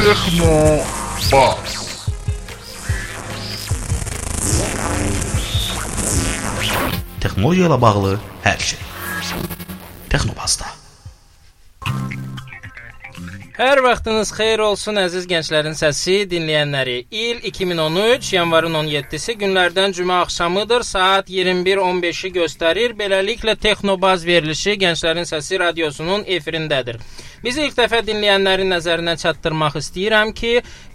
Texno Bas. texnologiya ilə bağlı hər şey. Texnobazda. Hər vaxtınız xeyir olsun əziz gənclərin səsi dinləyənləri. İl 2013, yanvarın 17-si günlərdən cümə axşamıdır. Saat 21:15-i göstərir. Beləliklə Texnobaz verilişi Gənclərin Səsi radiosunun efirindədir. Bizi ilk dəfə dinləyənlərin nəzərinə çatdırmaq istəyirəm ki,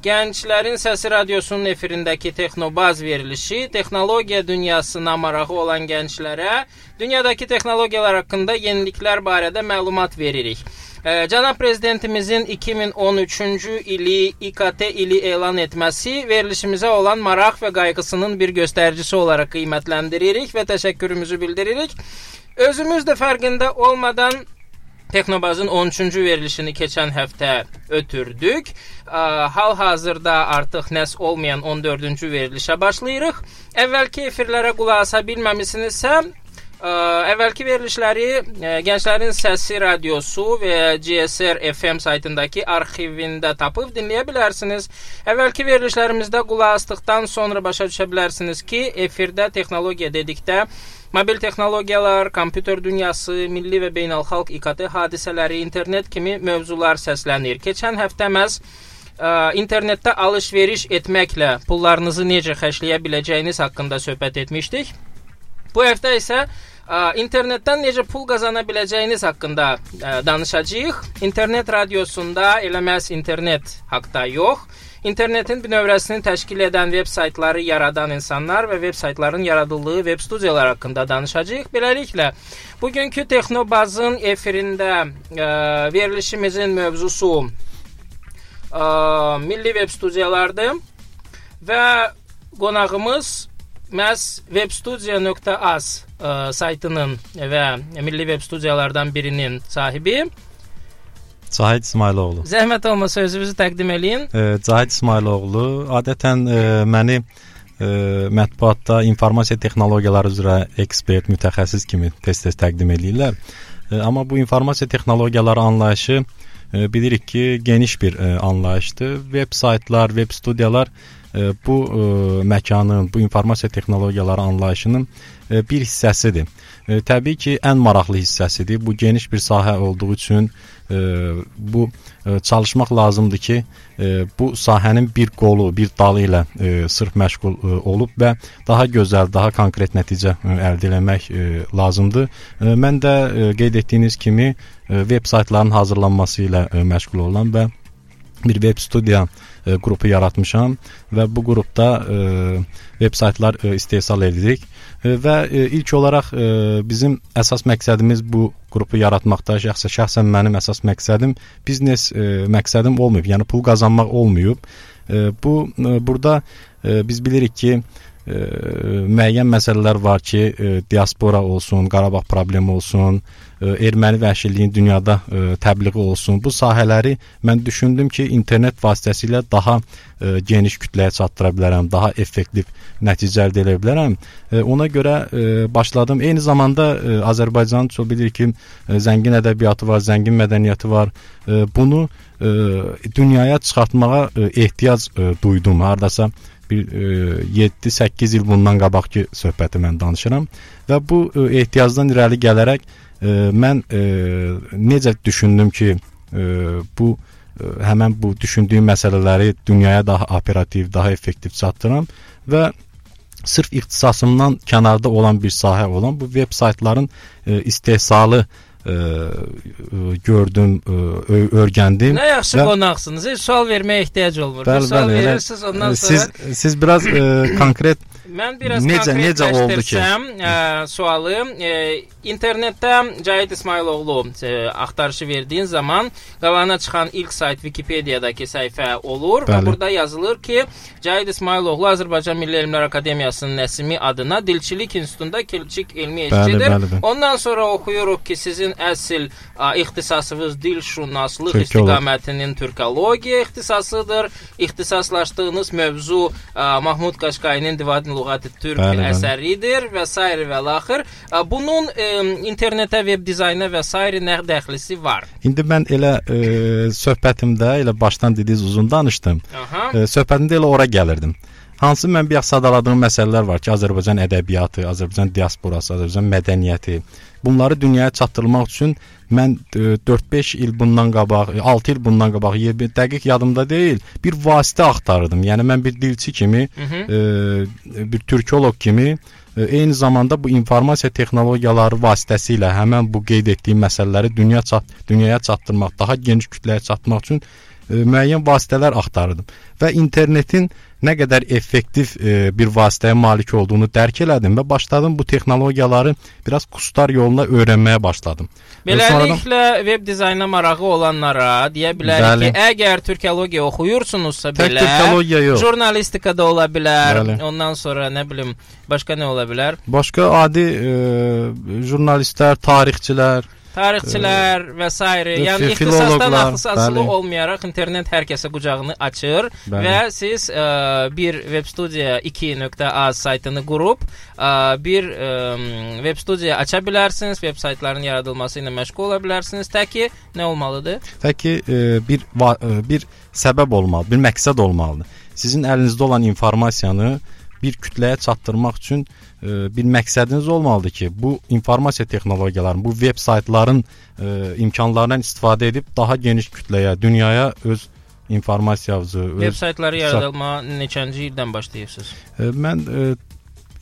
Gənclərin Səsi radiosunun efirindəki Texnobaz verilişi texnologiya dünyasına marağı olan gənclərə dünyadakı texnologiyalar haqqında yeniliklər barədə məlumat veririk. Cənab prezidentimizin 2013-cü ili İKT ili elan etməsi verilişimizə olan maraq və qayğısının bir göstəricisi olaraq qiymətləndiririk və təşəkkürümüzü bildiririk. Özümüz də fərqində olmadan Texnobazın 13-cü verilişini keçən həftə ötürdük. Hal-hazırda artıq nəs olmayan 14-cü verilişə başlayırıq. Əvvəlki efirlərə qulaq asa bilməmisinizsə, Ə, əvvəlki verilişləri ə, Gənclərin Səsi radiosu və GSR FM saytındakı arxivində tapıb dinləyə bilərsiniz. Əvvəlki verilişlərimizdə qulaq asdıqdan sonra başa düşə bilərsiniz ki, efirdə texnologiya dedikdə mobil texnologiyalar, kompüter dünyası, milli və beynəlxalq İKT hadisələri, internet kimi mövzular səslənir. Keçən həftə məhz ə, internetdə alış-veriş etməklə pullarınızı necə xərcləyə biləcəyiniz haqqında söhbət etmişdik. Bu həftə isə ə, internetdən necə pul qazana biləcəyiniz haqqında ə, danışacağıq. İnternet radiosunda elə məhz internet haqqında yox, internetin bünövrəsini təşkil edən veb saytları yaradan insanlar və veb saytların yaradıldığı veb studiyalar haqqında danışacağıq. Beləliklə, bugünkü Texnobazın efirində ə, verilişimizin mövzusu ə, milli veb studiyalardır və qonağımız məhz webstudia.az ə, saytının və milli veb studiyalardan birinin sahibi. Cahid İsmailoğlu. Zəhmət olmasa özünüzü təqdim eləyin. E, Cahid İsmailoğlu adətən e, məni e, mətbuatda informasiya texnologiyaları üzrə ekspert, mütəxəssis kimi tez-tez təqdim eləyirlər. E, amma bu informasiya texnologiyaları anlayışı e, bilirik ki, geniş bir e, anlayışdır. Veb saytlar, veb studiyalar bu e, məkanın, bu informasiya texnologiyaları anlayışının e, bir hissəsidir. E, təbii ki, ən maraqlı hissəsidir. Bu geniş bir sahə olduğu üçün e, bu e, çalışmaq lazımdır ki, e, bu sahənin bir qolu, bir dalı ilə e, sırf məşğul e, olub və daha gözəl, daha konkret nəticə e, əldə etmək e, lazımdır. E, mən də e, qeyd etdiyiniz kimi e, veb saytlarının hazırlanması ilə e, məşğul olan və bir web studiya e, qrupu yaratmışam və bu qrupda e, veb saytlar e, istehsal edirik e, və e, ilk olaraq e, bizim əsas məqsədimiz bu qrupu yaratmaqda şəxsə şəxsən mənim əsas məqsədim biznes e, məqsədim olmayıb, yəni pul qazanmaq olmayıb. E, bu e, burada e, biz bilirik ki, müəyyən məsələlər var ki, e, diaspora olsun, Qarabağ problemi olsun, e, erməni vəhşiliyin dünyada e, təbliği olsun. Bu sahələri mən düşündüm ki, internet vasitəsilə daha e, geniş kütləyə çatdıra bilərəm, daha effektiv nəticə əldə edə bilərəm. E, ona görə e, başladım. Eyni zamanda e, Azərbaycan çox bilir ki, e, zəngin ədəbiyyatı var, zəngin mədəniyyəti var. E, bunu e, dünyaya çıxartmağa e, ehtiyac e, duydum. Hardasa bir e, 7-8 il bundan qabaqki söhbəti mən danışıram. Və bu e, ehtiyacdan irəli gələrək e, mən e, necə düşündüm ki, e, bu e, həmən bu düşündüyüm məsələləri dünyaya daha operativ, daha effektiv çatdıram və sırf ixtisasımdan kənarda olan bir sahə olan bu veb saytların e, istehsalı e, e, gördüm, e, öyrəndim. Nə yaxşı və... qonaqsınız. Sual verməyə ehtiyac olmur. Bəli, sual bəli, verirsiniz, ondan sonra siz siz biraz e, konkret Mən biraz Necə- necə oldu ki? ə, sualı ə, internetdə Cahit İsmayıloğlu ə, axtarışı verdiyin zaman qabağına çıxan ilk sayt Wikipediyadakı səhifə olur və Bəli. burada yazılır ki, Cahit İsmayıloğlu Azərbaycan Milli Elmlər Akademiyasının Nəsimi adına Dilçilik İnstitutunda kilçik elmi işçidir. Ondan sonra oxuyuruq ki, sizin əsl ə, ixtisasınız dilşünaslıq Türkoloq. istiqamətinin türkologiya ixtisasıdır. İxtisaslaşdığınız mövzu ə, Mahmud Qaşqayının Divadin Lüğati Türk Bəli, əsəridir və s. və laxır. Bunun ə, internetə, veb dizayna və s. nə dəxlisi var? İndi mən elə e, söhbətimdə elə başdan dediyiz uzun danışdım. Aha. E, söhbətimdə elə ora gəlirdim. Hansı mən bir sadaladığım məsələlər var ki, Azərbaycan ədəbiyyatı, Azərbaycan diasporası, Azərbaycan mədəniyyəti bunları dünyaya çatdırmaq üçün mən e, 4-5 il bundan qabaq, e, 6 il bundan qabaq, dəqiq yadımda deyil, bir vasitə axtarırdım. Yəni mən bir dilçi kimi, Mhm. e, bir türkoloq kimi e, eyni zamanda bu informasiya texnologiyaları vasitəsilə həmin bu qeyd etdiyim məsələləri dünya çat dünyaya çatdırmaq, daha geniş kütləyə çatdırmaq üçün e, müəyyən vasitələr axtarırdım və internetin nə qədər effektiv e, bir vasitəyə malik olduğunu dərk elədim və başladım bu texnologiyaları biraz kustar yoluna öyrənməyə başladım. Və sonradan- Beləliklə veb dizayna marağı olanlara deyə bilərik Bəli. ki, əgər türkologiya oxuyursunuzsa Tək belə, texnologiya yox. jurnalistika da ola bilər. Bəli. Ondan sonra nə bilim, başqa nə ola bilər? Başqa adi e, jurnalistlər, tarixçilər, Tarixçilər və s. yəni ixtisasdan ixtisaslı bəli. olmayaraq internet hər kəsə qucağını açır Bəli. və siz ə, bir web studiya 2.az saytını qurub ə, bir ə, web studiya aça bilərsiniz, web saytlarının yaradılması ilə məşğul ola bilərsiniz. Təki nə olmalıdır? Təki e, bir va- e, bir səbəb olmalı, bir məqsəd olmalıdır. Sizin əlinizdə olan informasiyanı bir kütləyə çatdırmaq üçün e, bir məqsədiniz olmalıdır ki, bu informasiya texnologiyalarının, bu veb saytların e, imkanlarından istifadə edib daha geniş kütləyə, dünyaya öz informasiyanızı, öz saytları yaradılma neçənci ildən başlayırsınız? e, mən e,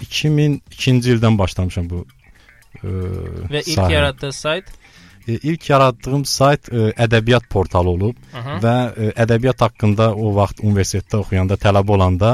2002-ci ildən başlamışam bu e, Və ilk sahəyə. yaratdığınız sayt? E, ilk yaratdığım sayt e, ədəbiyyat portalı olub. Aha. və ə, ədəbiyyat haqqında o vaxt universitetdə oxuyanda, tələbə olanda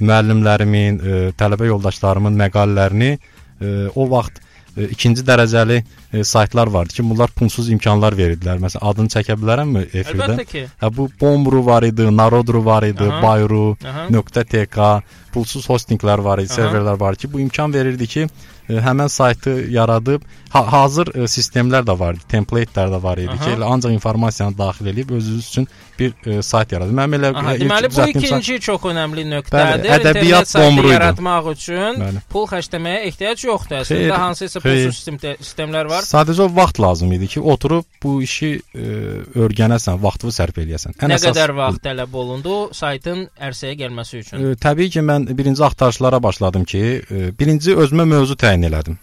müəllimlərimin, ə, tələbə yoldaşlarımın məqalələrini ə, o vaxt ə, ikinci dərəcəli ə, saytlar vardı ki, bunlar pulsuz imkanlar verirdilər. Məsələn, adını çəkə bilərəmmi efirdə? Əlbəttə ki. Hə bu Bomru var idi, Narodru var idi, Aha. Bayru, Aha. .tk, pulsuz hostinqlər var idi, serverlər var ki, bu imkan verirdi ki, həmən saytı yaradıb. Ha hazır ə, sistemlər də var idi, templatelər də var idi ki, elə ancaq informasiyanı daxil edib özünüz üçün bir ə, sayt yaradıb. Mənim elə Aha, ilk deməli bu düzəltdiyim sayt- ikinci çox önəmli nöqtədir. Bəli, ədəbiyyat bomruydu. yaratmaq üçün Bəli. pul xərcləməyə ehtiyac yoxdur. Əslində Xeyr, hansısa pulsuz sistem sistemlər var. Sadəcə o vaxt lazım idi ki, oturub bu işi ə, öyrənəsən, vaxtını sərf eləyəsən. Nə qədər vaxt tələb olundu saytın ərsəyə gəlməsi üçün? Ə, təbii ki, mən birinci axtarışlara başladım ki, ə, birinci özümə mövzu təyin elədim.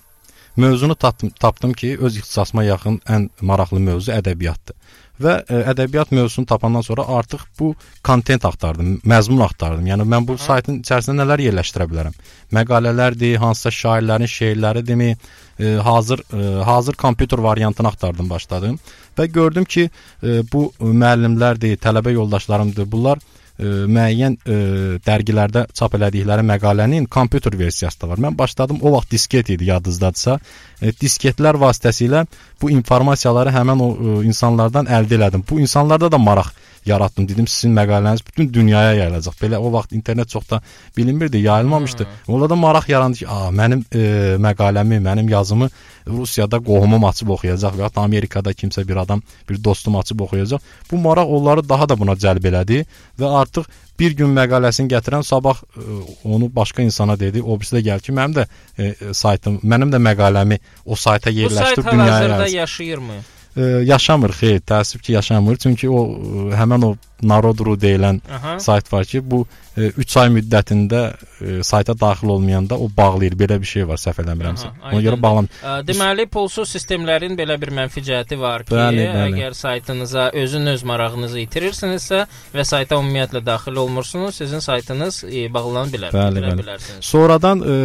Mövzunu tapdım, tapdım ki, öz ixtisasıma yaxın ən maraqlı mövzu ədəbiyyatdır. Və ə, ədəbiyyat mövzusunu tapandan sonra artıq bu kontent axtardım, məzmun axtardım. Yəni mən bu saytın içərisində nələr yerləşdirə bilərəm? Məqalələrdir, hansısa şairlərin şeirləridirmi, ə, hazır ə, hazır kompüter variantını axtardım, başladım və gördüm ki, ə, bu müəllimlərdir, tələbə yoldaşlarımdır. Bunlar müəyyən ə, dərgilərdə çap elədikləri məqalənin kompüter versiyası da var. Mən başladım o vaxt disket idi yadınızdadsa. E, disketlər vasitəsilə bu informasiyaları həmin o ə, insanlardan əldə elədim. Bu insanlarda da maraq yaratdım. Dedim sizin məqaləniz bütün dünyaya yayılacaq. Belə o vaxt internet çox da bilinmirdi, yayılmamışdı. Orada da maraq yarandı ki, "A, mənim e, məqaləmi, mənim yazımı Rusiyada qohumum açıb oxuyacaq və ya da Amerikada kimsə bir adam, bir dostum açıb oxuyacaq." Bu maraq onları daha da buna cəlb elədi və artıq bir gün məqaləsini gətirən sabah e, onu başqa insana dedi. O birisi də gəl ki, mənim də e, e, saytım, mənim də məqaləmi o sayta Bu sayt yerləşdir dünyaya. hal-hazırda yayılsın. yaşayırmı? E, yaşamır, xeyr, təəssüf ki, yaşamır. Çünki o e, həmin o Narodru deyilən Aha. sayt var ki, bu 3 ay müddətində e, sayta daxil olmayanda o bağlayır. Belə bir şey var, səhv eləmirəmsə. Ona görə bağlam. Ə, Deməli, pulsuz sistemlərin belə bir mənfi cəhəti var ki, Bəli, bəli. əgər saytınıza özün öz marağınızı itirirsinizsə və sayta ümumiyyətlə daxil olmursunuz, sizin saytınız e, bağlana bilər, Bəli, bəli. bilərsiniz. Sonradan e,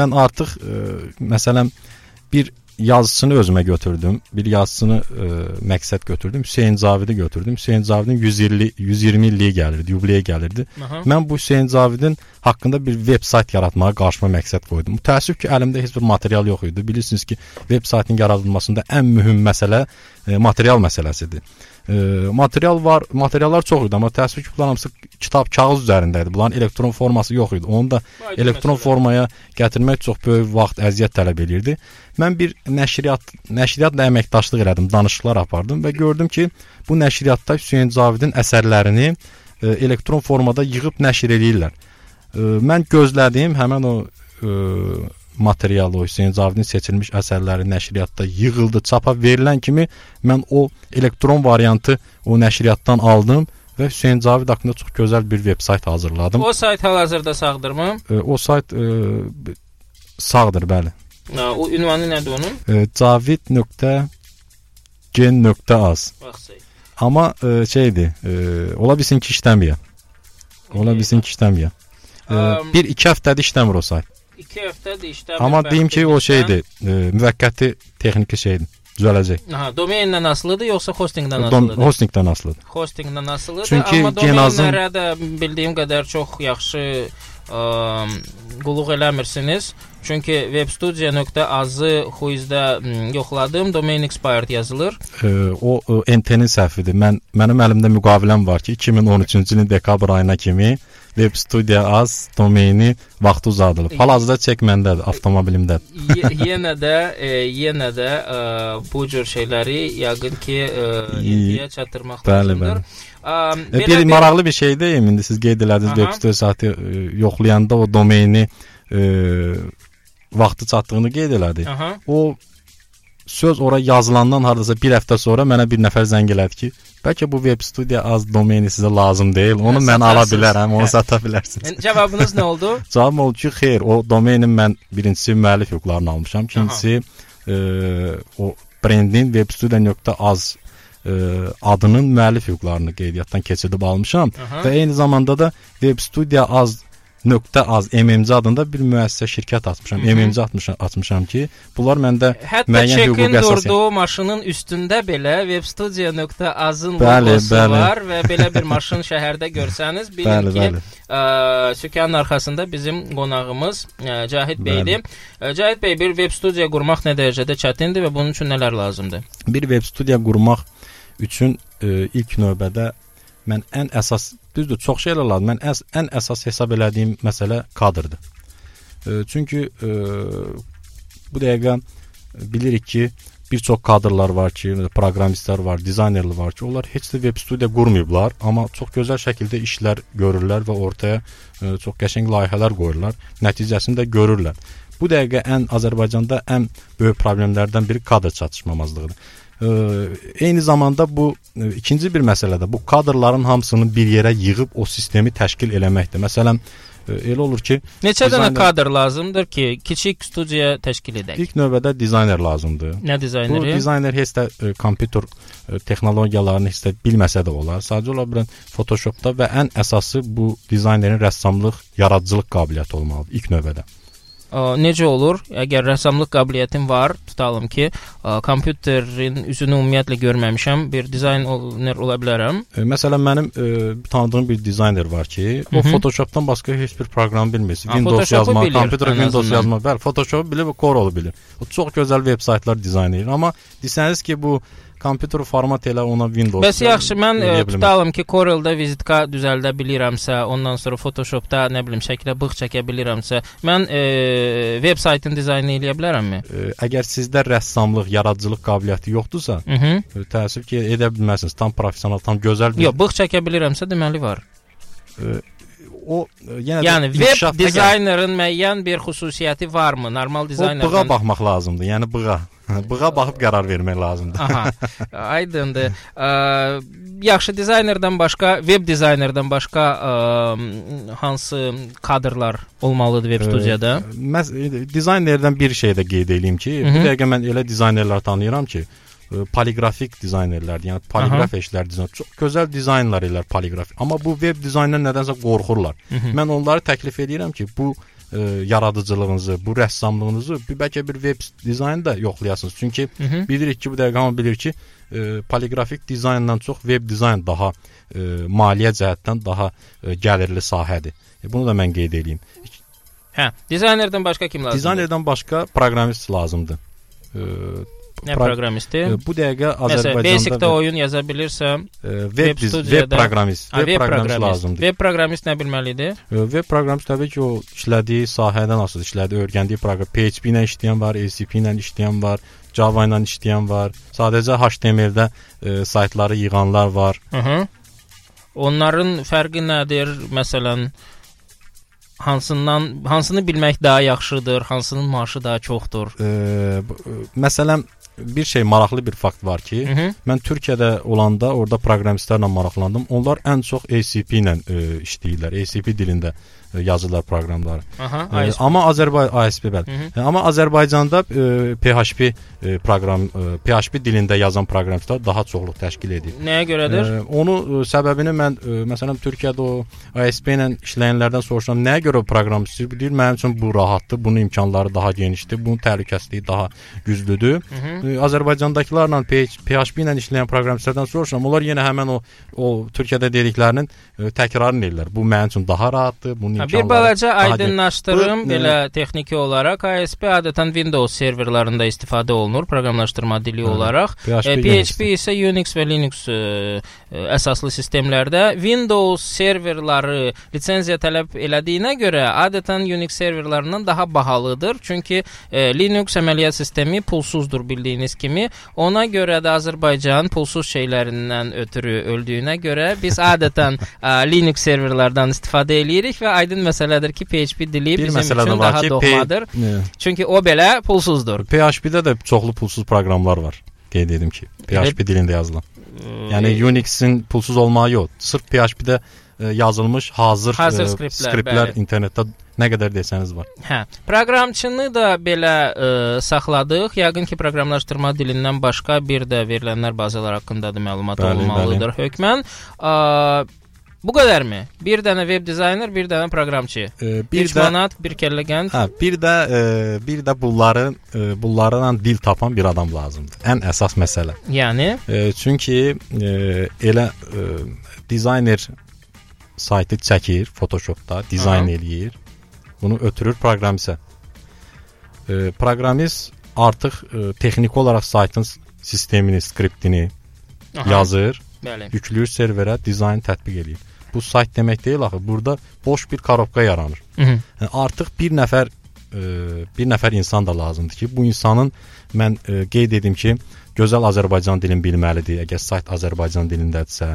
mən artıq e, məsələn bir yazısını özümə götürdüm. Bir yazısını ə, məqsəd götürdüm. Hüseyn Zavidi götürdüm. Hüseyn Zavidin 120 120 illiyi gəlirdi, yubileyə gəlirdi. Aha. Mən bu Hüseyn Zavidin haqqında bir veb sayt yaratmağa qarşıma məqsəd qoydum. Təəssüf ki, əlimdə heç bir material yox idi. Bilirsiniz ki, veb saytın yaradılmasında ən mühüm məsələ e, material məsələsidir. E, material var, materiallar çox idi, amma təəssüf ki, bunların hamısı kitab, kağız üzərində idi. Bunların elektron forması yox idi. Onu da Aydın elektron məsələ. formaya gətirmək çox böyük vaxt, əziyyət tələb eləyirdi. Mən bir nəşriyyat nəşriyyatla əməkdaşlıq elədim, danışıqlar apardım və gördüm ki, bu nəşriyyatda Hüseyn Cavidin əsərlərini e, elektron formada yığıb nəşr eləyirlər. E, mən gözlədim həmin o e, material o Hüseyn Cavidin seçilmiş əsərləri nəşriyyatda yığıldı, çapa verilən kimi mən o elektron variantı o nəşriyyatdan aldım və Hüseyn Cavid haqqında çox gözəl bir veb sayt hazırladım. O sayt hal-hazırda sağdırmı? E, o sayt e, sağdır, bəli. Ha, o ünvanı nədir onun? E, cavid.gen.az. Amma e, şeydir, e, ola bilsin ki işləmir. Ola bilsin ki işləmir. E, bir iki həftədir işləmir o sayt. 2 həftədir işləmir. Amma deyim ki o şeydir, e, müvəqqəti texniki şeydir. Düzələcək. Aha, domeyndən asılıdır yoxsa hostingdən Dom, asılıdır? hostingdən asılıdır. hostingdən asılıdır. Çünki amma domenlərə də bildiyim qədər çox yaxşı ə, qulluq eləmirsiniz. Çünki webstudio.az-ı xuyuzda m, yoxladım. Domain expired yazılır. E, o e, NT-nin səhvidir. Mən mənim əlimdə müqaviləm var ki, 2013-cü ilin dekabr ayına kimi Web Studio Az domeyni vaxtı uzadılıb. Hal-hazırda çek məndədir, avtomobilimdədir. Ye- yenə də e, yenə də ə, bu cür şeyləri yəqin ki ə, indiyə çatdırmaq Bəli, lazımdır. bəli. Ə, E, belə bir maraqlı bir şey deyim. İndi siz qeyd elədiniz Aha. web sitə saytı e, yoxlayanda o domeyni e, vaxtı çatdığını qeyd elədi. Aha. O söz ora yazılandan hardasa bir həftə sonra mənə bir nəfər zəng elədi ki, bəlkə bu web studiya az domeyni sizə lazım deyil. Onu Hə, mən ala bilərəm, onu Hə. sata bilərsiniz. Yəni, Cavabınız nə oldu? Cavab oldu ki, xeyr, o domeynin mən birincisi müəllif hüquqlarını almışam, ikincisi e, o brendin webstudio.az e, adının müəllif hüquqlarını qeydiyyatdan keçirdib almışam Aha. və eyni zamanda da webstudio az nöqtə az MMC adında bir müəssisə şirkət açmışam. Hı -hı. MMC açmışam, açmışam ki, bunlar məndə Hətta müəyyən hüquqi əsas- durduğu maşının üstündə belə webstudio.az-ın Bəli, logosu bəli. var və belə bir maşın şəhərdə görsəniz, bilin Bəli, ki, bəli. ə, sükanın arxasında bizim qonağımız ə, Cahid bəydir. Ə, Cahid bəy, bir web studiya qurmaq nə dərəcədə çətindir və bunun üçün nələr lazımdır? bir web studiya qurmaq üçün e, ilk növbədə mən ən əsas düzdür, çox şeylər lazım. Mən əs, ən əsas hesab elədiyim məsələ kadrdır. E, çünki e, bu dəqiqə bilirik ki, bir çox kadrlar var ki, proqramistlər var, dizaynerlər var ki, onlar heç də web studiya qurmayıblar, amma çox gözəl şəkildə işlər görürlər və ortaya e, çox qəşəng layihələr qoyurlar. Nəticəsini də görürlər. Bu dəqiqə ən Azərbaycanda ən böyük problemlərdən biri kadr çatışmamazlığıdır. Eyni zamanda bu e, ikinci bir məsələ də bu kadrların hamısını bir yerə yığıb o sistemi təşkil eləməkdir. Məsələn, e, elə olur ki, Neçə dənə Dizayner- kadr lazımdır ki, kiçik studiya təşkil edək? ilk növbədə dizayner lazımdır. Nə Bu dizayneri? dizayner heç də e, kompüter e, texnologiyalarını heç də bilməsə də olar. Sadəcə ola bilər Photoshopda və ən əsası bu dizaynerin rəssamlıq, yaradıcılıq qabiliyyəti olmalıdır ilk növbədə. Ə, necə olur? Əgər rəssamlıq qabiliyyətim var, tutalım ki, ə, kompüterin üzünü ümumiyyətlə görməmişəm, bir dizayner ola bilərəm. E, məsələn mənim e, tanıdığım bir dizayner var ki, o Hı hı. Photoshopdan başqa heç bir proqram bilmir. Windows bilir, kompüterə Windows yazmaq, bəli, Photoshop bilir Corel bilir. O çox gözəl veb saytlar dizayn edir, amma desəniz ki, bu kompüter format elə ona Windows. Bəs yaxşı, mən bilməz. tutalım ki, Corel-da vizitka düzəldə bilirəmsə, ondan sonra Photoshop-da nə bilim şəklə bığ çəkə bilirəmsə, mən ə, veb saytın dizaynını eləyə bilərəmmi? E, əgər sizdə rəssamlıq, yaradıcılıq qabiliyyəti yoxdursa, Mhm. e, təəssüf ki, edə bilməzsiniz. Tam professional, tam gözəl bir Yox, bığ çəkə bilirəmsə deməli var. O e, yenə Yəni əgər- dizaynerin müəyyən bir xüsusiyyəti varmı? Normal o bığa dizaynerdən baxmaq lazımdır. Yəni bığa. bığa baxıb qərar vermək lazımdır. Aha. Aydındır. Ə, yaxşı dizaynerdən başqa, veb dizaynerdən başqa ə, hansı kadrlar olmalıdır veb studiyada? Məs e, dizaynerdən bir şey də qeyd edeyim ki, Hı hı. bu dəqiqə mən elə dizaynerlər tanıyıram ki, poliqrafik dizaynerlərdir. Yəni poliqraf işlər dizayn. Çox gözəl dizaynlar elər poliqraf. Amma bu veb dizayner nədənsə qorxurlar. Hı -hı. Mən onları təklif edirəm ki, bu e, yaradıcılığınızı, bu rəssamlığınızı bir bəlkə bir web dizaynı da yoxlayasınız. Çünki Hı -hı. bilirik ki, bu dəqiqə hamı bilir ki, e, poliqrafik dizayndan çox web dizayn daha e, maliyyə cəhətdən daha e, gəlirli sahədir. E, bunu da mən qeyd edeyim. Hə, dizaynerdən başqa kim lazımdır? Dizaynerdən başqa proqramist lazımdır. E, Nə pro- proqramisti? bu dəqiqə Məsələn, Azərbaycanda Basic-də oyun yaza bilirsəm, e, web, web diz- web proqramist, ha, web proqramist lazımdır. Web proqramist nə bilməlidir? Web proqramist təbii ki, o işlədiyi sahədən asılı işlədiyi, öyrəndiyi proqram PHP ilə işləyən var, ACP ilə işləyən var, Java ilə işləyən var. Sadəcə HTML-də e, saytları yığanlar var. Hı -hı. Onların fərqi nədir? Məsələn, hansından hansını bilmək daha yaxşıdır, hansının maaşı daha çoxdur? E, məsələn bir şey maraqlı bir fakt var ki, Hı -hı. mən Türkiyədə olanda orada proqramistlərlə maraqlandım. Onlar ən çox ACP ilə e, işləyirlər. ACP dilində yazırlar proqramları. Aha, E, ASP. amma Azərbaycan ASP bəli. Hı -hı. Amma Azərbaycanda e, PHP e, proqram e, PHP dilində yazan proqramistlər daha çoxluq təşkil edir. Nəyə görədir? E, onu e, səbəbini mən e, məsələn Türkiyədə o ASP ilə işləyənlərdən soruşsam, nəyə görə o proqram istəyir? Deyir, mənim üçün bu rahatdır, bunun imkanları daha genişdir, bunun təhlükəsizliyi daha güclüdür. Hı -hı. E, Azərbaycandakılarla PHP ilə işləyən proqramistlərdən soruşsam, onlar yenə həmin o o Türkiyədə dediklərinin e, təkrarını edirlər. Bu mənim üçün daha rahatdır, bunun imkanları bir balaca aydınlaşdırım Bu, belə texniki olaraq ASP adətən Windows serverlarında istifadə olunur proqramlaşdırma dili Hə, olaraq. PHP, E. PHP isə Unix və Linux e, e, əsaslı sistemlərdə Windows serverları lisenziya tələb elədiyinə görə adətən Unix serverlarından daha bahalıdır. Çünki e, Linux əməliyyat sistemi pulsuzdur bildiyiniz kimi. Ona görə də Azərbaycan pulsuz şeylərindən ötürü öldüyünə görə biz adətən e, Linux serverlardan istifadə eləyirik və aydın məsələdir ki, PHP dili bir bizim üçün daha ki, doğmadır. E, Çünki o belə pulsuzdur. PHP-də də çoxlu pulsuz proqramlar var. Qeyd edim ki, PHP dilində yazılan. Yəni Unix-in pulsuz olmağı yox. Sırf PHP-də e, yazılmış hazır, Hazır e, skriptlər, skriptlər bəli. internetdə nə qədər desəniz var. Hə, proqramçını da belə ə, saxladıq. Yəqin ki, proqramlaşdırma dilindən başqa bir də verilənlər bazalar haqqında da məlumat Bəli, olmalıdır hökmən. Ə, bu qədərmi? Bir dənə web dizayner, bir dənə proqramçı. E, Bir də manat, bir kəllə qənd. hə, bir də e, bir də bunların e, bunlarla dil tapan bir adam lazımdır. Ən əsas məsələ. Yəni E, çünki e, elə e, dizayner saytı çəkir Photoshopda, dizayn Aha. eləyir. Bunu ötürür proqramisə. E, proqramist artıq e, texniki olaraq saytın sistemini, skriptini aha, yazır, Bəli. yükləyir serverə, dizayn tətbiq eləyir. Bu sayt demək deyil axı. Burada boş bir korobka yaranır. Mhm. Yəni, artıq bir nəfər e, bir nəfər insan da lazımdır ki, bu insanın mən e, qeyd edim ki, gözəl Azərbaycan dilini bilməlidir. Əgər sayt Azərbaycan dilindədirsə,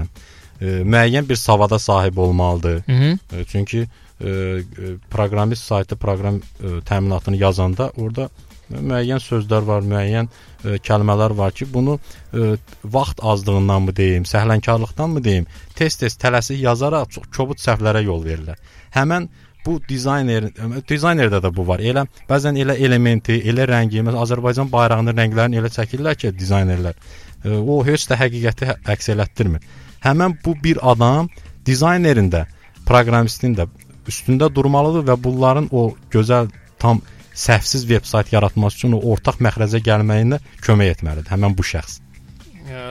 e, müəyyən bir savada sahib olmalıdır. Mhm. E, çünki e, e, proqramist saytı proqram e, təminatını yazanda orada müəyyən sözlər var, müəyyən e, kəlmələr var ki, bunu e, vaxt azlığındanmı deyim, səhlənkarlıqdanmı deyim, tez-tez tələsik yazaraq çox kobud səhvlərə yol verirlər. Həmən bu dizayner dizaynerdə də bu var. Elə bəzən elə elementi, elə rəngi, məsələn Azərbaycan bayrağının rənglərini elə çəkirlər ki, dizaynerlər. E, o heç də həqiqəti hə- əks elətdirmir. Həmən bu bir adam dizaynerin də, proqramistin də üstündə durmalıdır və bunların o gözəl tam səhvsiz veb-sayt yaratması üçün o ortaq məxrəcə gəlməyinə kömək etməlidir həmin bu şəxs. Ə,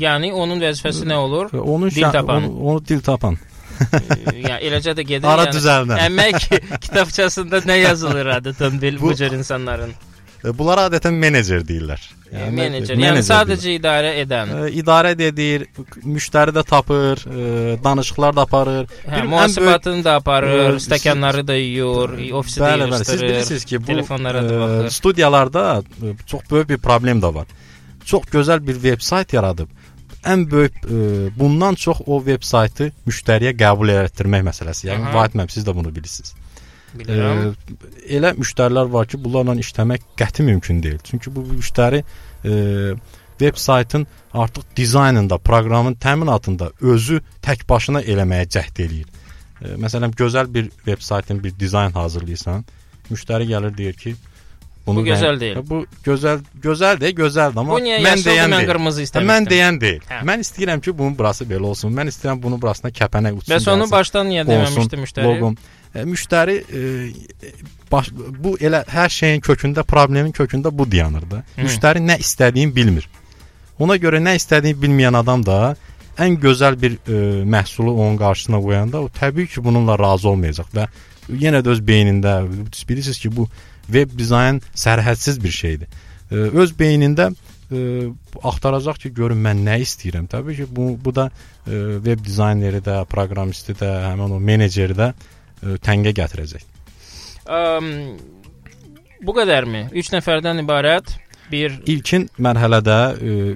yəni onun vəzifəsi nə olur? Onun Dil tapan. Onu, onu dil tapan. yəni eləcə də gedir. Ara yəni, düzəldən. Əmək kitabçasında nə yazılır adətən Bu- bu cür insanların? E, Bunlara adətən menecer deyirlər. Yəni, menecer, e, yəni menecer sadəcə idarə edən. deyirlər. E, idarə də edir, müştəri də tapır, e, danışıqlar da aparır. Hə, mühasibatını da aparır, Ə, stəkanları da yuyur, ofisi də Bəli, bəli. Siz yığışdırır. bilirsiniz ki, bu telefonlara da e, baxır. studiyalarda çox böyük bir problem də var. Çox gözəl bir veb-sayt yaradıb ən böyük e, bundan çox o veb-saytı müştəriyə qəbul etdirmək məsələsi. Yəni mənim siz də bunu bilirsiniz. Bilirəm. E, elə müştərilər var ki, bunlarla işləmək qəti mümkün deyil. Çünki bu müştəri e, veb-saytın artıq dizaynında, proqramın təminatında özü tək başına eləməyə cəhd eləyir. E, məsələn, gözəl bir veb-saytın bir dizayn hazırlayırsan, müştəri gəlir deyir ki, bunu Bu gözəl deyil. Bu gözəl gözəldir, gözəldir, amma Bu niyə mən deyən mən qırmızı istəmişdim. Mən deyən deyil. Hə. Mən istəyirəm ki, bunun burası belə olsun. Mən istəyirəm bunun burasına kəpənək uçsun. Bəs onu başdan niyə deməmişdi müştəri? Loqom. E, müştəri e, baş, bu elə hər şeyin kökündə, problemin kökündə bu dayanır da. Hı. Müştəri nə istədiyini bilmir. Ona görə nə istədiyini bilməyən adam da ən gözəl bir e, məhsulu onun qarşısına qoyanda o təbii ki, bununla razı olmayacaq və yenə də öz beynində bilirsiniz ki, bu web dizayn sərhədsiz bir şeydir. Öz beynində e, axtaracaq ki, görüm mən nə istəyirəm. Təbii ki, bu bu da e, web dizayneri də, proqramisti də, həmin o meneceri də e, təngə gətirəcək. Əm, bu qədərmi? 3 nəfərdən ibarət bir İlkin mərhələdə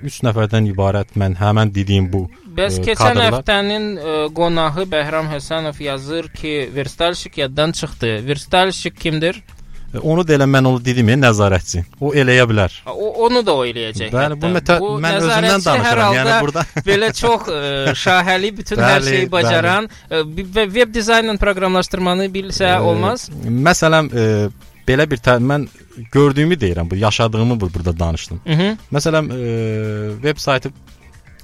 3 nəfərdən ibarət mən həmin dediyim bu Bəs e, keçən kadrlar- həftənin ə, qonağı Bəhram Həsənov yazır ki, Verstalşik yaddan çıxdı. Verstalşik kimdir? E, Onu da elə mən onu dedim, ya, nəzarətçi. O eləyə bilər. O onu da o eləyəcək. Bəli, bu, mətə, mən özümdən hər danışıram. Yəni burada belə çox ə, şahəli bütün hər Bəli, şeyi bacaran ə, bi- və web dizaynla proqramlaşdırmanı bilsə e, olmaz? Məsələn, e, belə bir mən gördüyümü deyirəm, bu yaşadığımı bu- burada danışdım. Mhm. Məsələn, e, veb saytı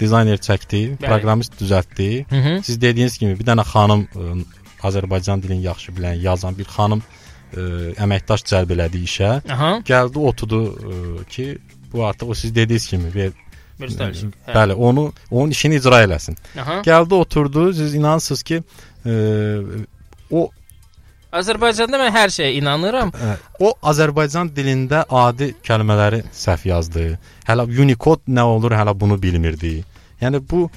dizayner çəkdi, Bəli. proqramist düzəltdi. Mhm. Siz dediyiniz kimi bir dənə xanım e, Azərbaycan dilini yaxşı bilən, yazan bir xanım e, əməkdaş cəlb elədi işə. Aha, Gəldi oturdu e, ki, bu artıq o siz dediyiniz kimi bir Verstalşik. Hə. Bəli, onu onun işini icra eləsin. Aha. Gəldi oturdu, siz inanırsınız ki, e, o Azərbaycanda mən hər şeyə inanıram. Ə, o Azərbaycan dilində adi kəlmələri səhv yazdı. Hələ Unicode nə olur, hələ bunu bilmirdi. Yəni bu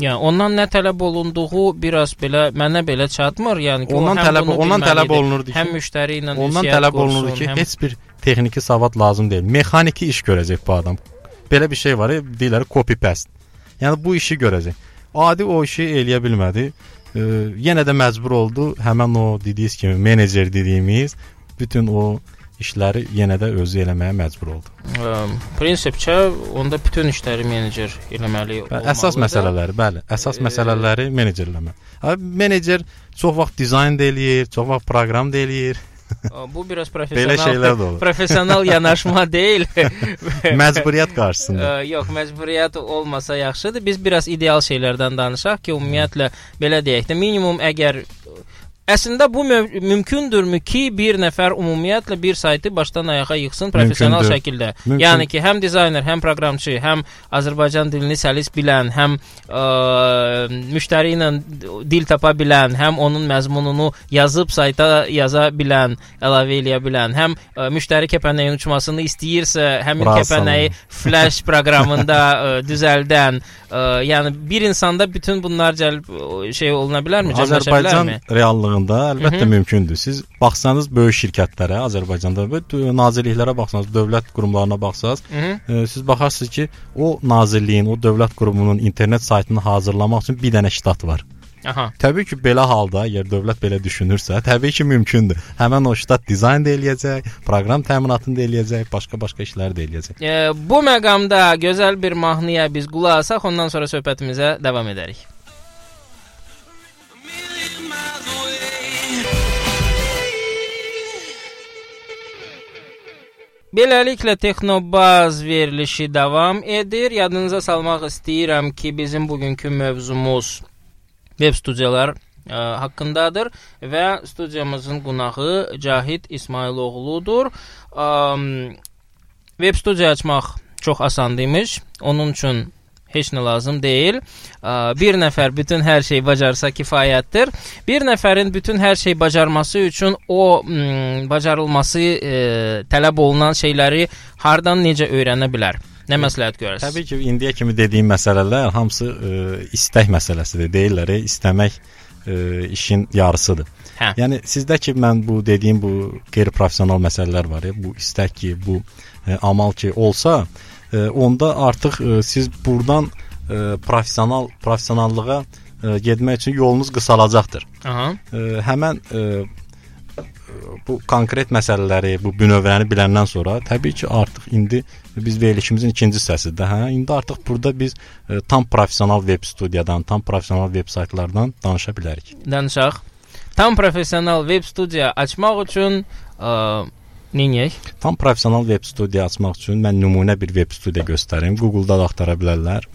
Yəni ondan nə tələb olunduğu biraz belə mənə belə çatmır. Yəni ki, ondan tələb ondan tələb olunurdu ki, həm müştəri ilə ondan tələb olunurdu ki, həm- heç bir texniki savad lazım deyil. Mexaniki iş görəcək bu adam. Belə bir şey var, deyirlər copy paste. Yəni bu işi görəcək. Adi o işi eləyə bilmədi. E, yenə də məcbur oldu həmin o dediyiniz kimi menecer dediyimiz bütün o işləri yenə də özü eləməyə məcbur oldu. Ə, prinsipcə onda bütün işləri menecer eləməli olmalıdır. əsas məsələləri, bəli, əsas məsələləri menecerləmə. Abi menecer çox vaxt dizayn da eləyir, çox vaxt proqram da eləyir. Bu biraz professional də professional yanaşma deyil. Məcburiyyət qarşısında. Yox, məcburiyyət olmasa yaxşıdır. Biz biraz ideal şeylərdən danışaq ki, ümumiyyətlə belə deyək də, minimum əgər Əslində bu mü mümkündürmü ki, bir nəfər ümumiyyətlə bir saytı başdan ayağa yıxsın professional Mümkündür. şəkildə? Mümkün. Yəni ki, həm dizayner, həm proqramçı, həm Azərbaycan dilini səlis bilən, həm ə, müştəri ilə dil tapa bilən, həm onun məzmununu yazıb sayta yaza bilən, əlavə eləyə bilən, həm ə, müştəri kəpənəyin uçmasını istəyirsə, həmin Razı kəpənəyi Flash proqramında ə, düzəldən, ə, yəni bir insanda bütün bunlar cəlb şey oluna bilərmi? Azərbaycan bilərmi? Reallığında əlbəttə Hı -hı. mümkündür. Siz baxsanız böyük şirkətlərə, Azərbaycanda nazirliklərə baxsanız, dövlət qurumlarına baxsanız, Hı -hı. e, siz baxarsınız ki, o nazirliyin, o dövlət qurumunun internet saytını hazırlamaq üçün bir dənə ştat var. Aha. Təbii ki, belə halda, əgər dövlət belə düşünürsə, təbii ki, mümkündür. Həmin o ştat dizayn da eləyəcək, proqram təminatını da eləyəcək, başqa-başqa işləri də eləyəcək. E, bu məqamda gözəl bir mahnıya biz qulaq asaq, ondan sonra söhbətimizə davam edərik. Beləliklə Texnobaz verilişi davam edir. Yadınıza salmaq istəyirəm ki, bizim bugünkü mövzumuz web studiyalar ə, haqqındadır və studiyamızın qonağı Cahid İsmailoğludur. Ə, web studiya açmaq çox asan imiş. Onun üçün heç nə lazım deyil. Ə, Bir nəfər bütün hər şeyi bacarsa kifayətdir. Bir nəfərin bütün hər şeyi bacarması üçün o m, bacarılması e, tələb olunan şeyləri hardan necə öyrənə bilər? Nə məsləhət görərsiniz? Təbii ki, indiyə kimi dediyim məsələlər hamısı e, istək məsələsidir. Deyirlər, e, istəmək e, işin yarısıdır. Hə. Yəni sizdə ki, mən bu dediyim bu qeyri-professional məsələlər var ya, bu istək ki, bu e, amal ki olsa, onda artıq e, siz burdan e, professional professionallığa e, getmək üçün yolunuz qısalacaqdır. Aha. Həmən e, bu konkret məsələləri, bu bünövrəni biləndən sonra təbii ki, artıq indi biz verilişimizin ikinci hissəsidir. Hə, indi artıq burada biz e, tam professional veb studiyadan, tam professional veb saytlardan danışa bilərik. danışaq. Tam professional web studiya açmaq üçün ə, Nəyək? Tam professional web studiya açmaq üçün mən nümunə bir web studiya göstərim. Google-da da axtara bilərlər.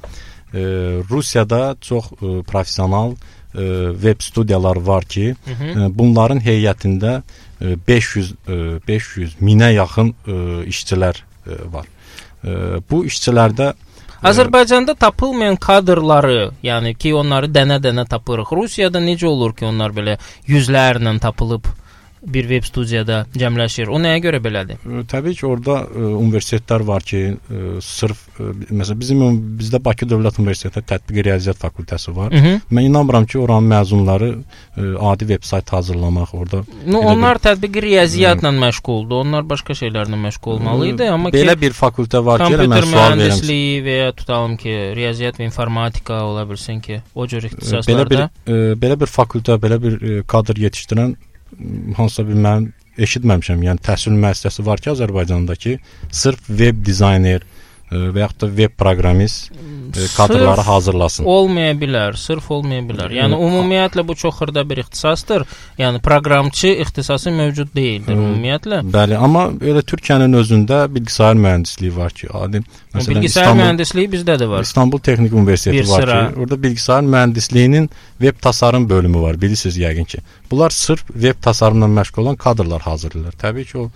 E, Rusiyada çox e, professional e, web studiyalar var ki, Hı -hı. e, bunların heyətində e, 500 e, 500 minə yaxın e, işçilər e, var. E, bu işçilərdə Azərbaycanda tapılmayan kadrları, yəni ki, onları dənə-dənə tapırıq. Rusiyada necə olur ki, onlar belə yüzlərlə tapılıb bir web studiyada cəmləşir? O nəyə görə belədir? Təbii ki, orada e, universitetlər var ki, e, sırf e, məsələn bizim bizdə Bakı Dövlət Universiteti Tətbiqi Riyaziyyat fakültəsi var. Hı -hı. Mən inanmıram ki, oranın məzunları e, adi veb-sayt hazırlamaq orada No, onlar tətbiqi riyaziyyatla məşğuldur. Onlar başqa şeylərlə məşğul olmalı idi, amma ki belə bir fakültə var ki, elə mən sual verirəm. mühəndisliyi və ya tutalım ki, riyaziyyat və informatika ola bilsin ki, o cür Belə ixtisaslarda bir e, belə bir fakültə, belə bir e, kadr yetişdirən hansısa bir mən eşitməmişəm. Yəni təhsil müəssisəsi var ki, Azərbaycanda ki, sırf web dizayner və yaxud da web proqramist e, kadrları Sırf hazırlasın. olmaya bilər, sırf olmaya bilər. Yəni ümumiyyətlə bu çox xırda bir ixtisasdır. Yəni proqramçı ixtisası mövcud deyildir ümumiyyətlə. Bəli, amma elə Türkiyənin özündə bilgisayar mühəndisliyi var ki, adi məsələn Bilgisayar İstanbul mühəndisliyi bizdə də var. İstanbul Texnik Universiteti var ki, orada bilgisayar mühəndisliyinin web tasarım bölümü var, bilirsiniz yəqin ki. Bunlar sırf web tasarımla məşğul olan kadrlar hazırlayırlar. Təbii ki, o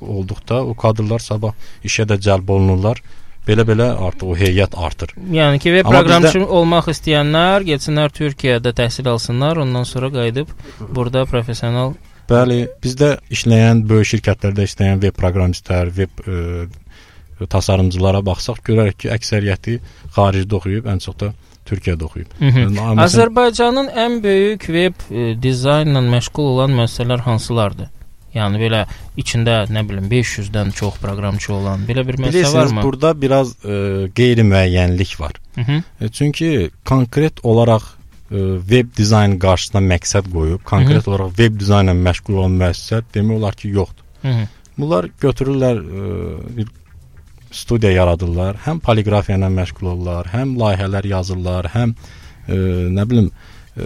olduqda o kadrlar sabah işə də cəlb olunurlar. Belə-belə artıq o heyət artır. Yəni ki, Amma proqramçı olmaq istəyənlər getsinlər Türkiyədə təhsil alsınlar, ondan sonra qayıdıb burada professional Bəli, bizdə işləyən böyük şirkətlərdə işləyən web proqramistlər, web e, tasarımcılara baxsaq görərik ki, əksəriyyəti xaricdə oxuyub, ən çox da Türkiyədə oxuyub. Hı -hı. Məsələn, Azərbaycanın ən böyük web e, dizaynla məşğul olan müəssisələr hansılardır? Yəni belə içində nə bilim 500-dən çox proqramçı olan belə bir Bilirsiniz, varmı? burada biraz e, qeyri-müəyyənlik var. Hı -hı. E, çünki konkret olaraq e, web dizayn qarşısına məqsəd qoyub, konkret olaraq web dizaynla məşğul olan müəssisə demək olar ki, yoxdur. Hı -hı. Bunlar götürürlər e, bir studiya yaradırlar, həm poliqrafiya ilə məşğul olurlar, həm layihələr yazırlar, həm e, nə bilim e,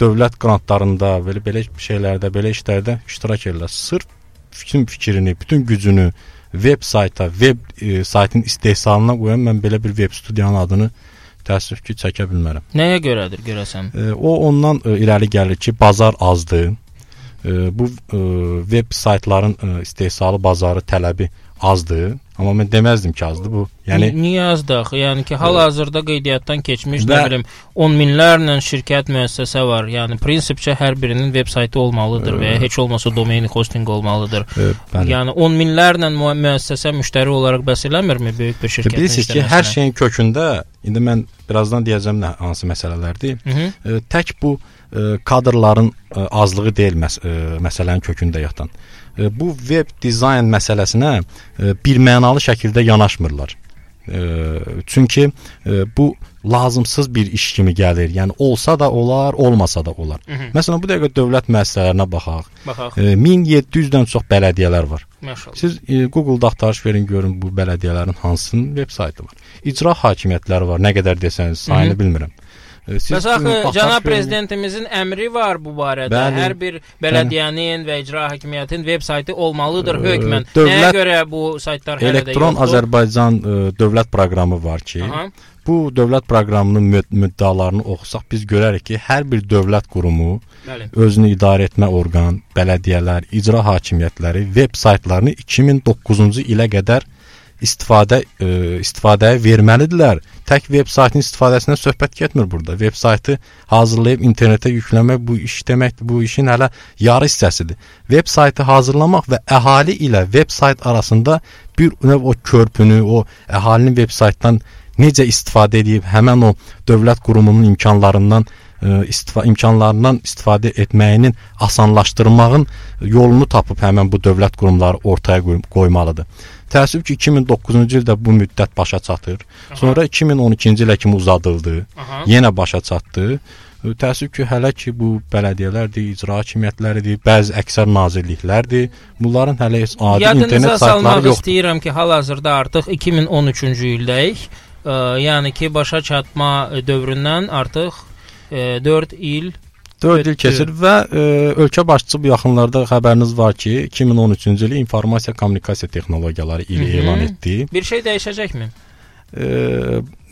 dövlət qrantlarında, belə belə şeylərdə, belə işlərdə iştirak edirlər. Sırf bütün fikrini, bütün gücünü veb sayta, veb e, saytın istehsalına qoyan mən belə bir veb studiyanın adını təəssüf ki, çəkə bilmərəm. Nəyə görədir görəsən? E, o ondan e, irəli gəlir ki, bazar azdır. E, bu e, veb saytların e, istehsalı bazarı tələbi azdır. Amma mən deməzdim ki, azdır bu. Yəni niyə azdıq? Yəni ki, hal-hazırda qeydiyyatdan keçmiş nə bilim 10 minlərlə şirkət müəssisəsi var. Yəni prinsipcə hər birinin veb saytı olmalıdır və ya heç olmasa domain hosting olmalıdır. bəli. Yəni 10 minlərlə mü- müəssisə müştəri olaraq bəs eləmirmi böyük bir şirkətin? Bilirsiniz ki, hər şeyin kökündə indi mən birazdan deyəcəm nə hansı məsələlərdir. Hı -hı. Tək bu e, kadrların e, azlığı deyil məs e, məsələnin kökündə yatan. E, bu web dizayn məsələsinə e, bir mənalı şəkildə yanaşmırlar. E, çünki bu lazımsız bir iş kimi gəlir. Yəni olsa da olar, olmasa da olar. Hı -hı. Məsələn, bu dəqiqə dövlət müəssisələrinə baxaq. Baxaq. E, 1700-dən çox bələdiyyələr var. Maşallah. Siz Google-da axtarış verin görün bu bələdiyyələrin hansının veb saytı var. İcra hakimiyyətləri var. Nə qədər desəniz sayını Hı -hı. bilmirəm. Siz Bəs axı cənab prezidentimizin əmri var bu barədə. Bəli. Hər bir bələdiyyənin və icra hakimiyyətinin veb saytı olmalıdır Ə, hökmən. dövlət- Nəyə görə bu saytlar hələ də Elektron yoxdur? Azərbaycan e, dövlət proqramı var ki, Aha. bu dövlət proqramının müd müddalarını oxusaq biz görərik ki, hər bir dövlət qurumu Bəli. özünü idarə etmə orqan, bələdiyyələr, icra hakimiyyətləri veb saytlarını 2009-cu ilə qədər istifadə e, istifadəyə verməlidirlər. Tək veb saytın istifadəsindən söhbət getmir burada. Veb saytı hazırlayıb internetə yükləmək bu iş deməkdir. Bu işin hələ yarı hissəsidir. Veb saytı hazırlamaq və əhali ilə veb sayt arasında bir növ o körpünü, o əhalinin veb saytdan necə istifadə edib həmin o dövlət qurumunun imkanlarından istifa imkanlarından istifadə etməyinin asanlaşdırmağın yolunu tapıb həmin bu dövlət qurumları ortaya qoy qoymalıdır. Təəssüf ki 2009-cu ildə bu müddət başa çatır. Sonra 2012-ci ilə kimi uzadıldı. Aha. Yenə başa çatdı. E, Təəssüf ki, hələ ki bu bələdiyyələrdir, icra hakimiyyətləridir, bəzi əksər nazirliklərdir. Bunların hələ heç adi Yadınıza internet saytları yoxdur. istəyirəm ki, hal-hazırda artıq 2013-cü ildəyik. Ə, yəni ki, başa çatma e, dövründən artıq e, 4 il 4 il keçir və e, ölkə başçısı bu yaxınlarda xəbəriniz var ki, 2013-cü il informasiya kommunikasiya texnologiyaları ili Hı -hı. elan etdi. Bir şey dəyişəcəkmi? E,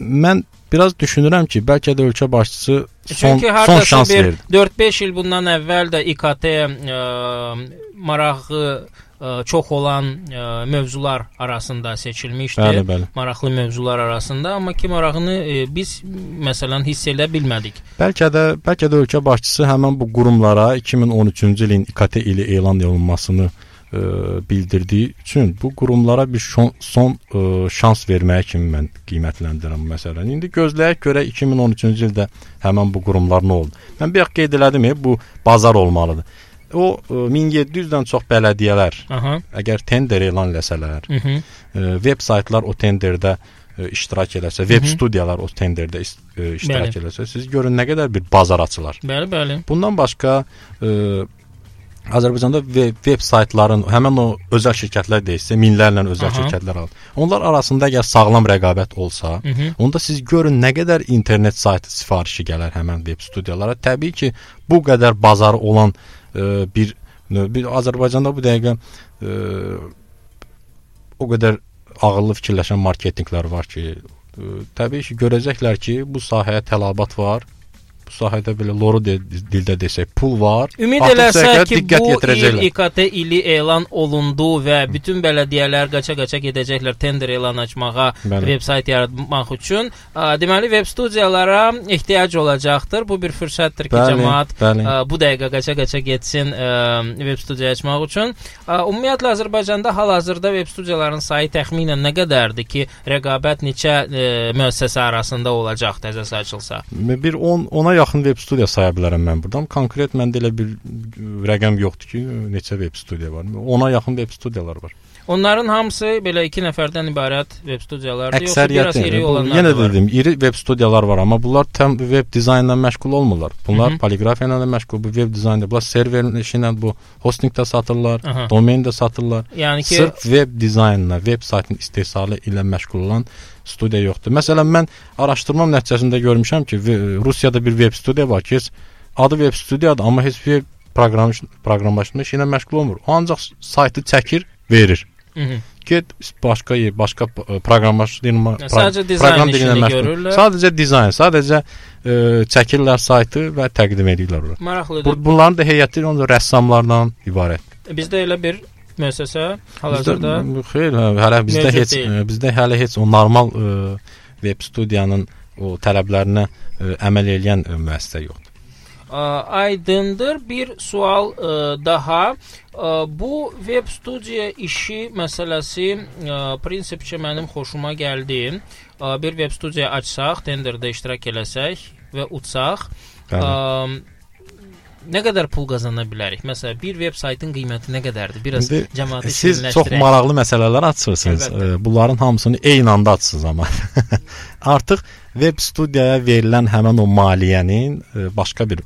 mən biraz düşünürəm ki, bəlkə də ölkə başçısı son Çünki son şans verdi. 4-5 il bundan əvvəl də İKT ə, marağı ə, çox olan ə, mövzular arasında seçilmişdi. Bəli, bəli. Maraqlı mövzular arasında, amma ki marağını ə, biz məsələn hiss edə bilmədik. Bəlkə də bəlkə də ölkə başçısı həmin bu qurumlara 2013-cü ilin İKT ili elan olunmasını ə, bildirdiyi üçün bu qurumlara bir şon, son ə, şans verməyə kimi mən qiymətləndirirəm məsələn. İndi gözləyək görə 2013-cü ildə həmin bu qurumlar nə oldu? Mən bir dəqiqə qeyd elədim, e, bu bazar olmalıdır. O ə, 1700-dən çox bələdiyyələr Aha. əgər tender elan eləsələr, Hı -hı. ə, veb saytlar o tenderdə ə, iştirak eləsə, veb studiyalar o tenderdə ə, iştirak Bəli. eləsə, siz görün nə qədər bir bazar açılar. Bəli, bəli. Bundan başqa ə, Azərbaycanda veb, veb saytların həmin o özəl şirkətlər deyilsə, minlərlə özəl Aha. şirkətlər var. Onlar arasında əgər sağlam rəqabət olsa, Hı -hı. onda siz görün nə qədər internet saytı sifarişi gələr həmin veb studiyalara. Təbii ki, bu qədər bazar olan bir bir Azərbaycanda bu dəqiqə ə, o qədər ağıllı fikirləşən marketinqlər var ki, ə, təbii ki, görəcəklər ki, bu sahəyə tələbat var. Bu sahədə belə loru de, dildə desək, pul var. Ümid eləsək ki, diqqət bu il yetirəcəklər. İKT ili elan olundu və bütün bələdiyyələr qaça-qaça gedəcəklər tender elan açmağa, Bəli. veb sayt yaratmaq üçün. Deməli, veb studiyalara ehtiyac olacaqdır. Bu bir fürsətdir ki, Bəli, cəmaət bəli. bu dəqiqə qaça-qaça getsin veb studiya açmaq üçün. Ümumiyyətlə Azərbaycanda hal-hazırda veb studiyaların sayı təxminən nə qədərdir ki, rəqabət neçə ə, müəssisəsə arasında olacaq təzəsi açılsa? Bir 10 ona yaxın veb studiya saya bilərəm mən burdan. Konkret məndə elə bir rəqəm yoxdur ki, neçə veb studiya var. Ona yaxın veb studiyalar var. Onların hamısı belə 2 nəfərdən ibarət veb studiyalardır, yoxsa biraz Əksəriyyəti iri bu, olanlar yenə da var? dedim, iri veb studiyalar var, amma bunlar tam veb dizaynla məşğul olmurlar. Bunlar Hı hı. poliqrafiya ilə də məşğul, bu veb dizaynda, bunlar serverin işi ilə bu hostinqdə satırlar, Aha. domen də satırlar. Yəni ki, Sırf veb dizaynla, veb saytın istehsalı ilə məşğul olan studiya yoxdur. Məsələn, mən araşdırmam nəticəsində görmüşəm ki, Rusiyada bir veb studiya var ki, adı veb studiyadır, amma heç veb proqram proqramlaşdırma işi ilə məşğul olmur. O ancaq saytı çəkir, verir. Hı -hı. Get başqa yer, başqa e, proqramlaşdırma, Yəni sadəcə dizayn proqram məşğul. görürlər. Sadəcə dizayn, sadəcə ə, çəkirlər saytı və təqdim edirlər ora. Maraqlıdır. Bu, bunların da heyəti onda rəssamlardan ibarət. Bizdə elə bir müəssisə hal-hazırda xeyr, hə, hələ bizdə heç deyil. ə, bizdə hələ heç o normal ə, veb studiyanın o tələblərinə ə, əməl edən müəssisə yoxdur. Aydındır. Bir sual ə, daha. Ə, bu web studiya işi məsələsi ə, prinsipcə mənim xoşuma gəldi. Ə, bir web studiya açsaq, tenderdə iştirak eləsək və Bəli. ə, nə qədər pul qazana bilərik? Məsələn, bir veb saytın qiyməti nə qədərdir? Biraz cəmaatı Siz çox maraqlı məsələlər açırsınız. Əlbəttə. Bunların hamısını eyni anda açırsınız amma. Artıq veb studiyaya verilən həmin o maliyyənin başqa bir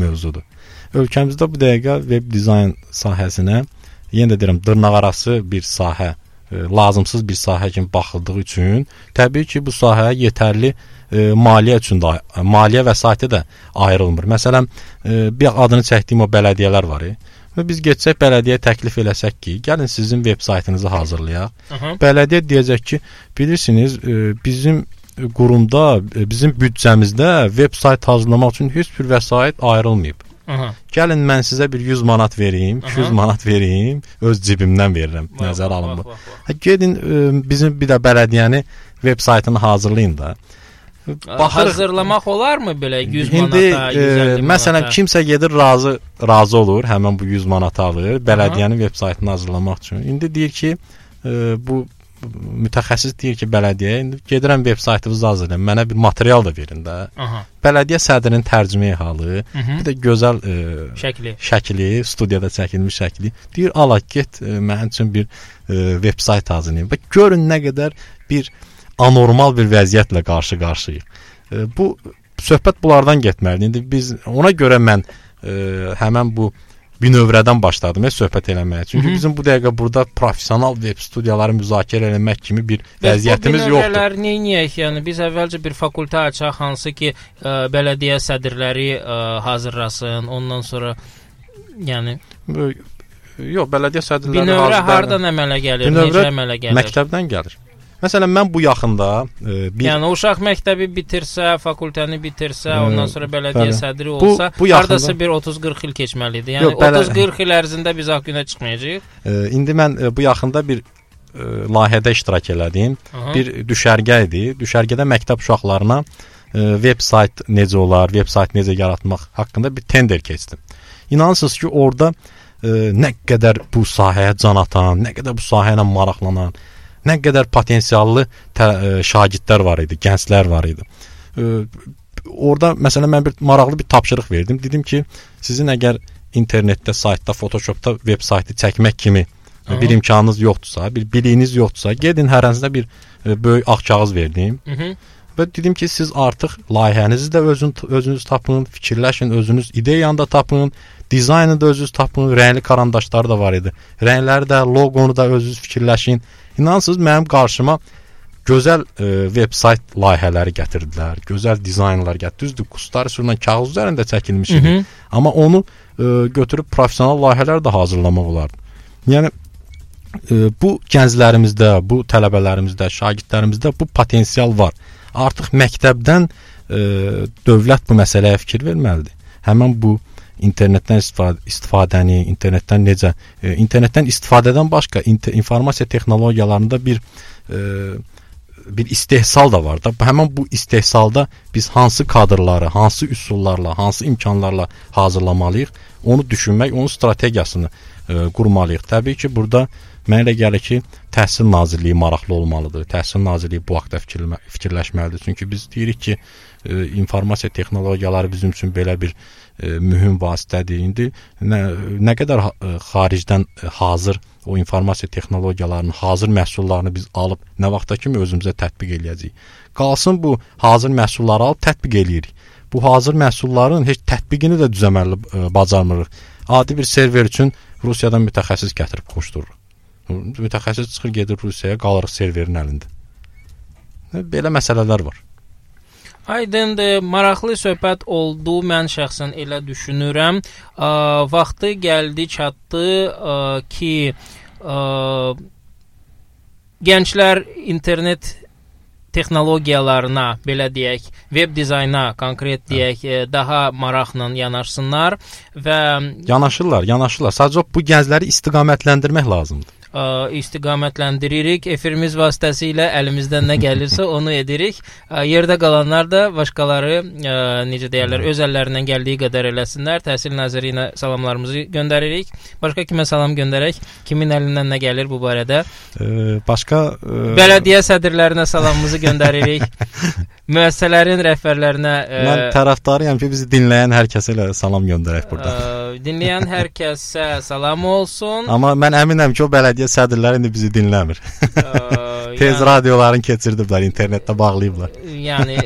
mövzudur. Ölkəmizdə bu dəqiqə veb dizayn sahəsinə yenə də deyirəm dırnaqarası bir sahə, ə, lazımsız bir sahə kimi baxıldığı üçün təbii ki, bu sahəyə yetərli ə, maliyyə üçün də maliyyə vəsaiti də ayrılmır. Məsələn, ə, bir adını çəkdiyim o bələdiyyələr var. E, Və biz getsək bələdiyyəyə təklif eləsək ki, gəlin sizin veb saytınızı hazırlayaq. Aha. Bələdiyyə deyəcək ki, bilirsiniz, e, bizim qurumda, e, bizim büdcəmizdə veb sayt hazırlamaq üçün heç bir vəsait ayrılmayıb. Aha. Gəlin mən sizə bir 100 manat verim, Aha. 200 manat verim, öz cibimdən verirəm. Nəzərə vah. Ha, Gedin e, bizim bir də bələdiyyəni veb saytını hazırlayın da. Baxırıq. Hazırlamaq olarmı belə 100 İndi manata, 150 e, manata? məsələn kimsə gedir razı razı olur, həmin bu 100 manat alır bələdiyyənin veb saytını hazırlamaq üçün. İndi deyir ki, e, bu mütəxəssis deyir ki, bələdiyyəyə indi gedirəm veb saytınızı hazırlayın, mənə bir material da verin də. Aha. Bələdiyyə sədrinin tərcümə halı, Hı -hı. bir də gözəl e, Şəkli. şəkli, studiyada çəkilmiş şəkli. Deyir, ala get e, mənim üçün bir e, veb sayt hazırlayın. Bax görün nə qədər bir anormal bir vəziyyətlə qarşı-qarşıyıq. E, bu söhbət bunlardan getməlidir. İndi biz ona görə mən e, həmin bu binövrədən başladım heç söhbət eləməyə. Çünki Hı -hı. bizim bu dəqiqə burada professional web studiyaları müzakirə etmək kimi bir vəziyyətimiz yoxdur. Binövrələr nə edək? Yəni biz əvvəlcə bir fakültə açaq hansı ki, ə, bələdiyyə sədrləri ə, hazırlasın, ondan sonra yəni Yox, bələdiyyə sədrləri Binövrə hardan əmələ gəlir? Binövrə necə əmələ gəlir? Məktəbdən gəlir. Məsələn, mən bu yaxında e, bir Yəni uşaq məktəbi bitirsə, fakültəni bitirsə, e, ondan sonra bələdiyyə bəli. sədri olsa, bu, bu yaxında, hardasa bir 30-40 il keçməlidir. Yəni 30-40 il ərzində biz ağ günə çıxmayacağıq. E, indi mən e, bu yaxında bir e, layihədə iştirak elədim. Aha. Bir düşərgə idi. Düşərgədə məktəb uşaqlarına e, veb sayt necə olar, veb sayt necə yaratmaq haqqında bir tender keçdim. İnanırsınız ki, orada e, nə qədər bu sahəyə can atan, nə qədər bu sahə ilə maraqlanan, nə qədər potensiallı e, şagirdlər var idi, gənclər var idi. Ə, orada məsələn mən bir maraqlı bir tapşırıq verdim. Dedim ki, sizin əgər internetdə, saytda, Photoshopda veb saytı çəkmək kimi Aha. bir imkanınız yoxdursa, bir biliyiniz yoxdursa, gedin hərənizə bir e, böyük ağ kağız verdim. -hı. Və dedim ki, siz artıq layihənizi də özün, özünüz tapın, fikirləşin, özünüz ideyanı da tapın, dizaynı da özünüz tapın, rəngli karandaşları da var idi. Rəngləri də, loqonu da özünüz fikirləşin. İnansınız mənim qarşıma gözəl e, veb sayt layihələri gətirdilər, gözəl dizaynlar gətirdi. Düzdür, kurslar üsulundan kağız üzərində çəkilmiş idi. Hı -hı. Amma onu e, götürüb professional layihələr də hazırlamaq olardı. Yəni e, bu gənclərimizdə, bu tələbələrimizdə, şagirdlərimizdə bu potensial var. Artıq məktəbdən e, dövlət bu məsələyə fikir verməlidir. Həmin bu internetdən istifadə, istifadəni, internetdən necə e, internetdən istifadədən başqa inter, informasiya texnologiyalarında bir e, bir istehsal da var da. Həmin bu istehsalda biz hansı kadrları, hansı üsullarla, hansı imkanlarla hazırlamalıyıq, onu düşünmək, onun strategiyasını e, qurmalıyıq. Təbii ki, burada mənə elə gəlir ki, Təhsil Nazirliyi maraqlı olmalıdır. Təhsil Nazirliyi bu haqqda fikirlə, fikirləşməlidir. Çünki biz deyirik ki, e, informasiya texnologiyaları bizim üçün belə bir mühüm vasitədir. İndi nə, nə qədər e, xaricdən e, hazır o informasiya texnologiyalarının hazır məhsullarını biz alıb nə vaxta kimi özümüzə tətbiq eləyəcəyik. Qalsın bu hazır məhsulları alıb tətbiq eləyirik. Bu hazır məhsulların heç tətbiqini də düzəməli e, bacarmırıq. Adi bir server üçün Rusiyadan mütəxəssis gətirib qoşdururuq. Mütəxəssis çıxır gedir Rusiyaya, qalırıq serverin əlində. Belə məsələlər var. Aydındır, maraqlı söhbət oldu. Mən şəxsən elə düşünürəm. Ə, vaxtı gəldi, çatdı ə, ki, ə, gənclər internet texnologiyalarına, belə deyək, veb dizayna konkret deyək, ə, daha maraqla yanaşsınlar və yanaşırlar, yanaşırlar. Sadəcə bu gəncləri istiqamətləndirmək lazımdır ə, istiqamətləndiриrik. Efirimiz vasitəsilə əlimizdən nə gəlirsə onu edirik. Ə, yerdə qalanlar da başqaları ə, necə deyirlər, öz əllərindən gəldiyi qədər eləsinlər. Təhsil Nazirliyinə salamlarımızı göndəririk. Başqa kimə salam göndərək? Kimin əlindən nə gəlir bu barədə? Ə, başqa ə... bələdiyyə sədrlərinə salamımızı göndəririk. müəssisələrin rəhbərlərinə ə, Mən tərəfdarıyam ki, bizi dinləyən hər kəsə elə salam göndərək burada. Ə, dinləyən hər kəsə salam olsun. Amma mən əminəm ki, o bələdiyyə sədrləri indi bizi dinləmir. Ə, Tez yəni, radioların keçirdiblər, internetdə bağlayıblar. Yəni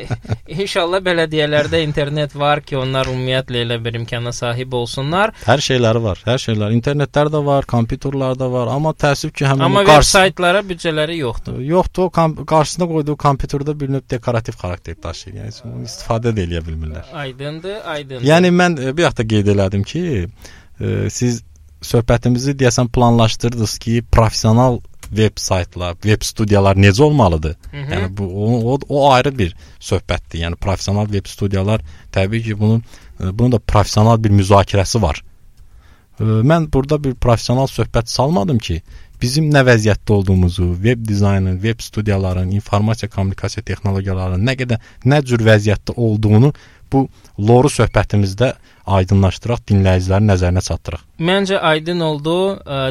inşallah bələdiyyələrdə internet var ki, onlar ümumiyyətlə elə bir imkana sahib olsunlar. Hər şeyləri var, hər şeylər. İnternetlər də var, kompüterlər də var, amma təəssüf ki, həmin amma qarşı... saytlara büdcələri yoxdur. Yoxdur, qarşısına qoyduğu kompüterdə bir növ dekorativ xarakter daşıyır. Yəni bunu istifadə də eləyə bilmirlər. Aydındır, aydındır. Yəni mən e, bir həftə qeyd elədim ki, e, siz söhbətimizi deyəsən planlaşdırdınız ki, professional veb saytlar, veb studiyalar necə olmalıdır? Hı -hı. Yəni bu o, o, o ayrı bir söhbətdir. Yəni professional veb studiyalar təbii ki, bunun e, bunun da professional bir müzakirəsi var. Mən burada bir professional söhbət salmadım ki, bizim nə vəziyyətdə olduğumuzu, veb dizaynın, veb studiyaların, informasiya kommunikasiya texnologiyalarının nə qədər nə cür vəziyyətdə olduğunu bu loru söhbətimizdə aydınlaşdıraq, dinləyicilərin nəzərinə çatdıraq. Məncə aydın oldu.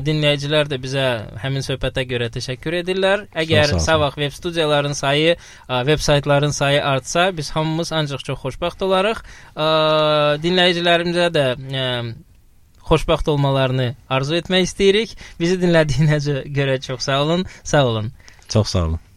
Dinləyicilər də bizə həmin söhbətə görə təşəkkür edirlər. Əgər sabah veb studiyaların sayı, veb saytların sayı artsa, biz hamımız ancaq çox xoşbəxt olarıq. Dinləyicilərimizə də xoşbəxt olmalarını arzu etmək istəyirik. Bizi dinlədiyinizə görə çox sağ olun. Sağ olun. Çox sağ olun.